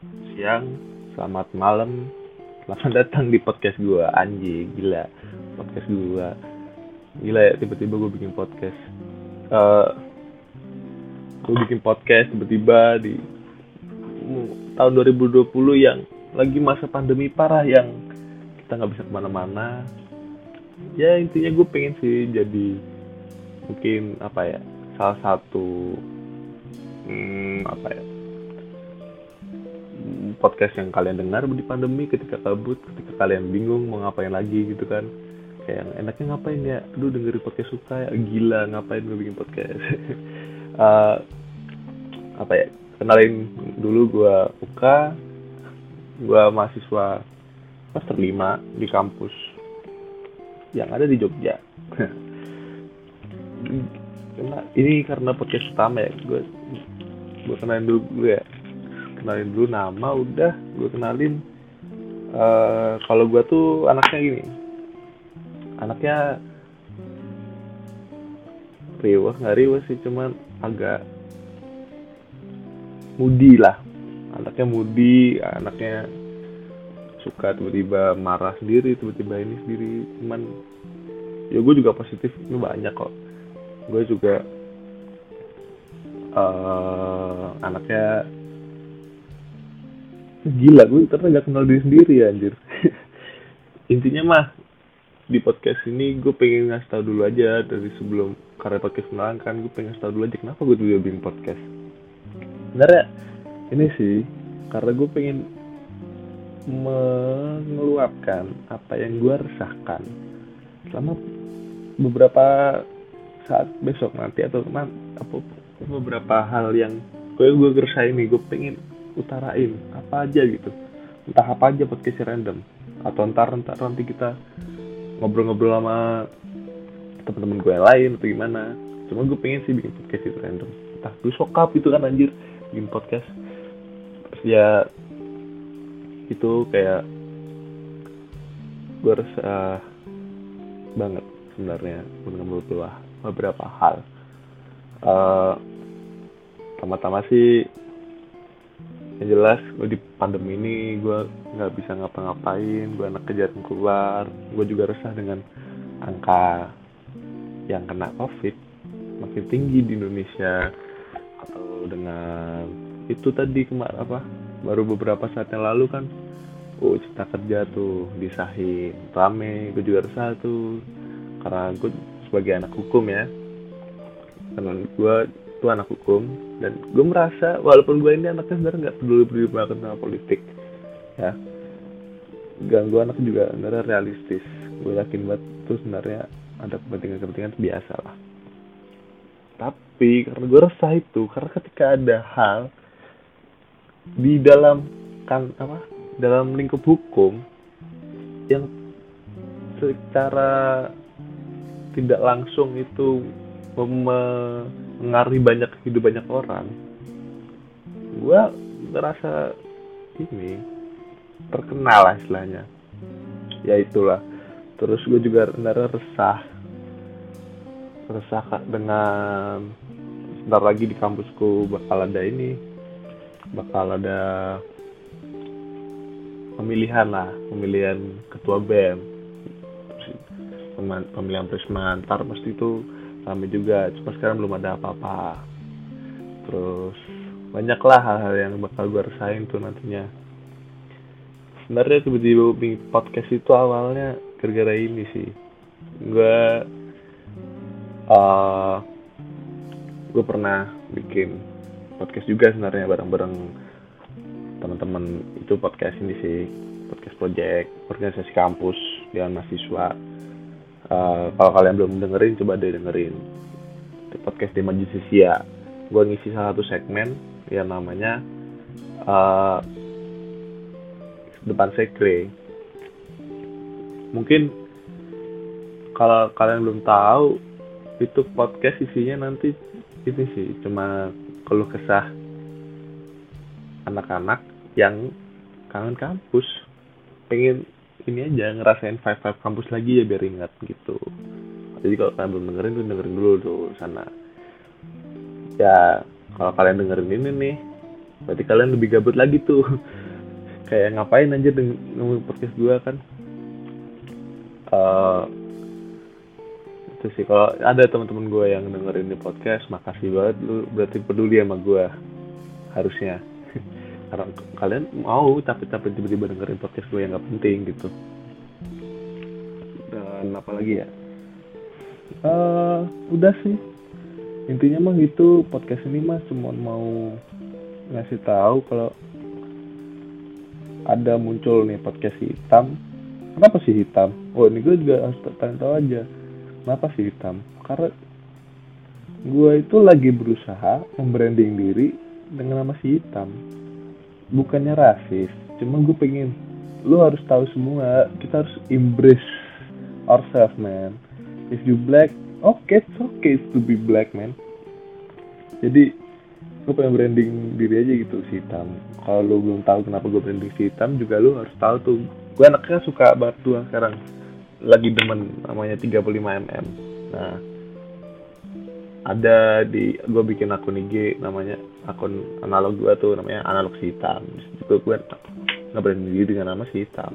siang, selamat malam, selamat datang di podcast gue Anji, gila. Podcast gue Gila ya, tiba-tiba gue bikin podcast. Uh, Gue bikin podcast tiba-tiba di tahun 2020 yang lagi masa pandemi parah yang kita nggak bisa ke mana-mana. Ya intinya gue pengen sih jadi mungkin apa ya salah satu hmm, apa ya podcast yang kalian dengar di pandemi ketika kabut ketika kalian bingung mau ngapain lagi gitu kan. Kayak enaknya ngapain ya? Lu dengerin podcast suka ya? Gila ngapain gue bikin podcast? Uh, apa ya kenalin dulu gue Uka. Gue mahasiswa master 5 di kampus yang ada di Jogja. Ini karena podcast utama ya gue gue kenalin dulu ya kenalin dulu nama udah gue kenalin. Uh, kalau gue tuh anaknya gini. Anaknya riwah nggak riwah sih cuman agak mudi lah. Anaknya mudi anaknya suka tiba-tiba marah sendiri tiba-tiba ini sendiri. Cuman ya gue juga positifnya banyak kok. Gue juga uh, anaknya gila gue ternyata gak kenal diri sendiri ya anjir. Intinya mah di podcast ini gue pengen ngasih tau dulu aja dari sebelum karya podcast kenalan kan gue pengen ngasih tau dulu aja kenapa gue juga bikin podcast. Sebenarnya ini sih karena gue pengen mengeluarkan apa yang gue resahkan selama beberapa saat besok nanti atau apa beberapa hal yang gue gue resahin nih gue pengen utarain apa aja gitu. Entah apa aja podcast random. Atau ntar ntar nanti kita ngobrol-ngobrol sama teman-teman gue yang lain atau gimana. Cuma gue pengen sih bikin podcast itu random. Entah gue sokap itu kan anjir. Bikin podcast. Terus ya itu kayak gue rasa uh, banget sebenarnya mengambil beberapa hal. Uh, pertama-tama sih yang jelas gue di pandemi ini gue nggak bisa ngapa-ngapain gue anak kejar keluar. Gue juga resah dengan angka yang kena covid makin tinggi di Indonesia. Atau dengan itu tadi kemarin apa baru beberapa saat yang lalu kan oh cipta kerja tuh disahin. Rame gue juga resah tuh. Karena gue sebagai anak hukum ya karena gue tuh anak hukum dan gue merasa walaupun gue ini anaknya sebenarnya nggak peduli peduli banget sama politik ya. Gak gue anak juga sebenarnya realistis. Gue yakin banget tuh sebenarnya ada kepentingan-kepentingan biasa lah. Tapi karena gue resah itu karena ketika ada hal di dalam kan apa dalam lingkup hukum yang secara tidak langsung itu mengaruhi banyak hidup banyak orang gue ngerasa ini terkenal lah istilahnya. Ya itulah. Terus gue juga benar resah. Resah dengan sebentar lagi di kampusku bakal ada ini bakal ada pemilihan lah pemilihan ketua BEM pemilihan prisma ntar pasti itu rame juga cuma sekarang belum ada apa-apa. Terus banyaklah hal-hal yang bakal gue rasain tuh nantinya. Sebenarnya tiba-tiba podcast itu awalnya gara-gara ini sih. Gue uh, gue pernah bikin podcast juga sebenarnya bareng-bareng teman-teman itu podcast ini sih. Podcast project organisasi kampus dengan mahasiswa Uh, kalau kalian belum dengerin coba deh dengerin. Di podcast di Majusisia gue ngisi salah satu segmen yang namanya uh, depan sekre. Mungkin kalau kalian belum tahu itu podcast isinya nanti ini sih cuma keluh kesah anak-anak yang kangen kampus. Pengen ini aja ngerasain five five kampus lagi ya biar ingat gitu. Jadi kalau kalian belum dengerin tuh dengerin dulu tuh sana. Ya kalau kalian dengerin ini nih berarti kalian lebih gabut lagi tuh. Kayak ngapain aja dengan podcast gue kan? Uh, itu sih. Kalau ada teman-teman gue yang dengerin di podcast makasih banget lu berarti peduli sama gue harusnya karena kalian mau tapi tapi tiba-tiba dengerin podcast gue yang gak penting gitu. Dan apa lagi ya? Uh, udah sih. Intinya mah gitu podcast ini mah cuma mau ngasih tahu kalau ada muncul nih podcast hitam. Kenapa sih hitam? Oh ini gue juga harus tanya tahu aja. Kenapa sih hitam? Karena gue itu lagi berusaha membranding diri dengan nama si hitam bukannya rasis cuma gue pengen lu harus tahu semua kita harus embrace ourselves man. If you black okay it's okay to be black man. Jadi gue pengen branding diri aja gitu si hitam kalau lo belum tahu kenapa gue branding si hitam juga lo harus tahu tuh. Gue anaknya suka tuh sekarang. Lagi demen namanya 35 mm nah ada di gue bikin akun IG namanya akun analog gue tuh namanya analog si hitam. Juga gue nggak branding diri dengan nama si hitam.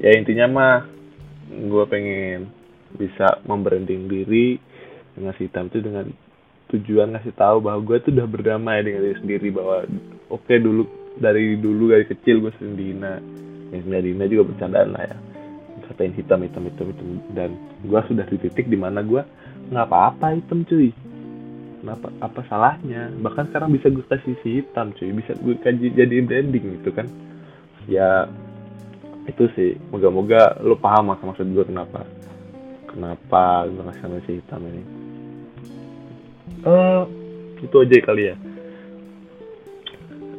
Ya intinya mah gue pengen bisa membranding diri dengan si hitam itu dengan tujuan ngasih tahu bahwa gue tuh udah berdamai dengan diri sendiri bahwa oke okay, dulu dari dulu dari kecil gue sering dihina. Yang dihina juga bercandaan lah ya. Katain hitam hitam hitam hitam. Dan gue sudah di titik di mana gue nggak apa-apa hitam cuy. Kenapa apa salahnya? Bahkan sekarang bisa gue kasih si hitam cuy. Bisa gue kaji jadi branding gitu kan. Ya itu sih. Moga-moga lo paham maksud maksud gue kenapa. Kenapa gue ngasih si hitam ini. Uh, itu aja kali ya.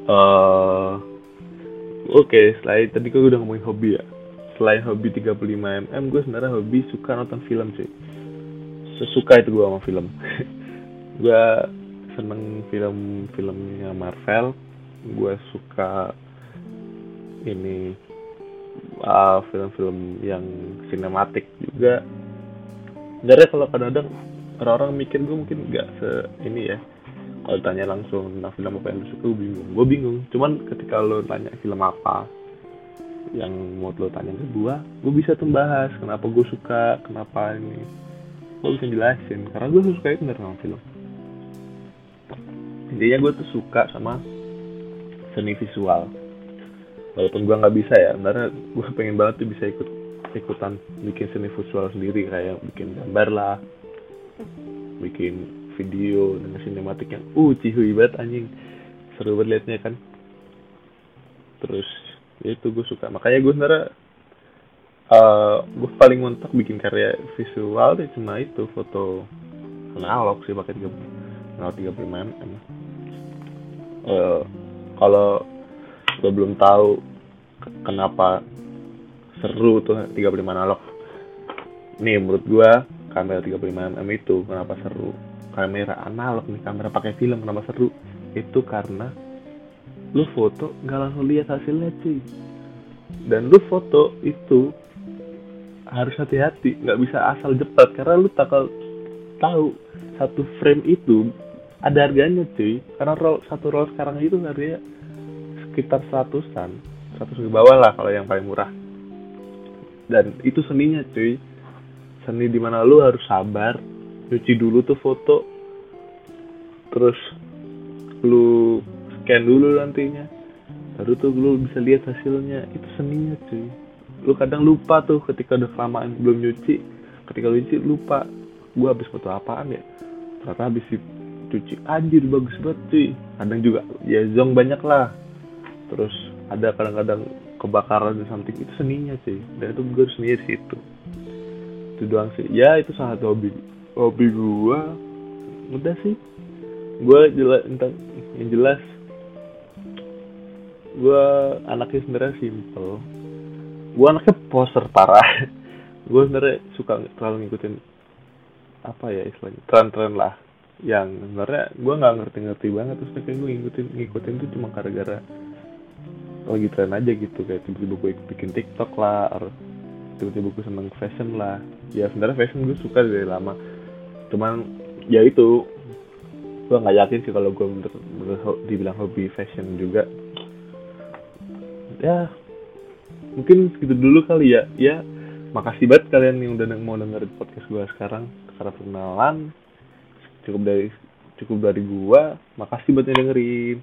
Uh, oke okay, selain tadi gue udah ngomongin hobi ya. Selain hobi 35 mm gue sebenarnya hobi suka nonton film sih sesuka itu gue sama film. Gue seneng film-filmnya Marvel. Gue suka ini uh, film-film yang sinematik juga. Sebenarnya kalau kadang-kadang orang-orang mikir gue mungkin nggak se ini ya. Kalau tanya langsung tentang film apa yang suka? Gue bingung. Gue bingung. Cuman ketika lo tanya film apa yang mau lo tanya ke gue gue bisa tuh bahas kenapa gue suka kenapa ini gue bisa jelasin karena gue suka itu sama film. Intinya gue tuh suka sama seni visual. Walaupun gue nggak bisa ya karena gue pengen banget tuh bisa ikut ikutan bikin seni visual sendiri kayak bikin gambar lah bikin video dengan sinematik yang uh cihui banget anjing. Seru banget liatnya kan. Terus ya itu gue suka. Makanya gue sebenarnya uh, gue paling mentok bikin karya visual deh cuma itu foto analog sih pakai tiga analog tiga puluh mm uh, kalau lo belum tahu kenapa seru tuh 35 analog. Nih menurut gua kamera 35 mm itu kenapa seru? Kamera analog nih kamera pakai film kenapa seru? Itu karena lu foto nggak langsung lihat hasilnya cuy. Dan lu foto itu harus hati-hati nggak bisa asal jepet karena lu takal tahu satu frame itu ada harganya cuy. Karena roll satu roll sekarang itu harganya sekitar seratusan seratus ke bawah lah kalau yang paling murah. Dan itu seninya cuy. Seni di mana lu harus sabar cuci dulu tuh foto. Terus lu scan dulu nantinya. Baru tuh lu bisa lihat hasilnya. Itu seninya cuy lu kadang lupa tuh ketika udah kelamaan belum nyuci. Ketika lu nyuci lupa. Gua habis foto apaan ya? Ternyata habis cuci anjir bagus banget cuy. Kadang juga ya zong banyak lah. Terus ada kadang-kadang kebakaran dan something itu seninya sih dan itu gue sendiri sih itu itu doang sih. Ya itu sangat hobi. Hobi gue udah sih. Gue jelas tentang yang jelas gue anaknya sebenarnya simple gue anaknya poser parah. Gue sebenarnya suka terlalu ngikutin apa ya istilahnya tren-tren lah. Yang sebenarnya gue nggak ngerti-ngerti banget terus kayak gue ngikutin ngikutin tuh cuma gara-gara lagi tren aja gitu. Kayak tiba-tiba gue bikin TikTok lah atau tiba-tiba gue seneng fashion lah. Ya sebenarnya fashion gue suka dari lama. Cuman ya itu gue nggak yakin sih kalau gue bener dibilang hobi fashion juga. Ya mungkin segitu dulu kali ya. Ya makasih banget kalian yang udah mau dengerin podcast gue sekarang. Karena perkenalan cukup dari cukup dari gue makasih banget yang dengerin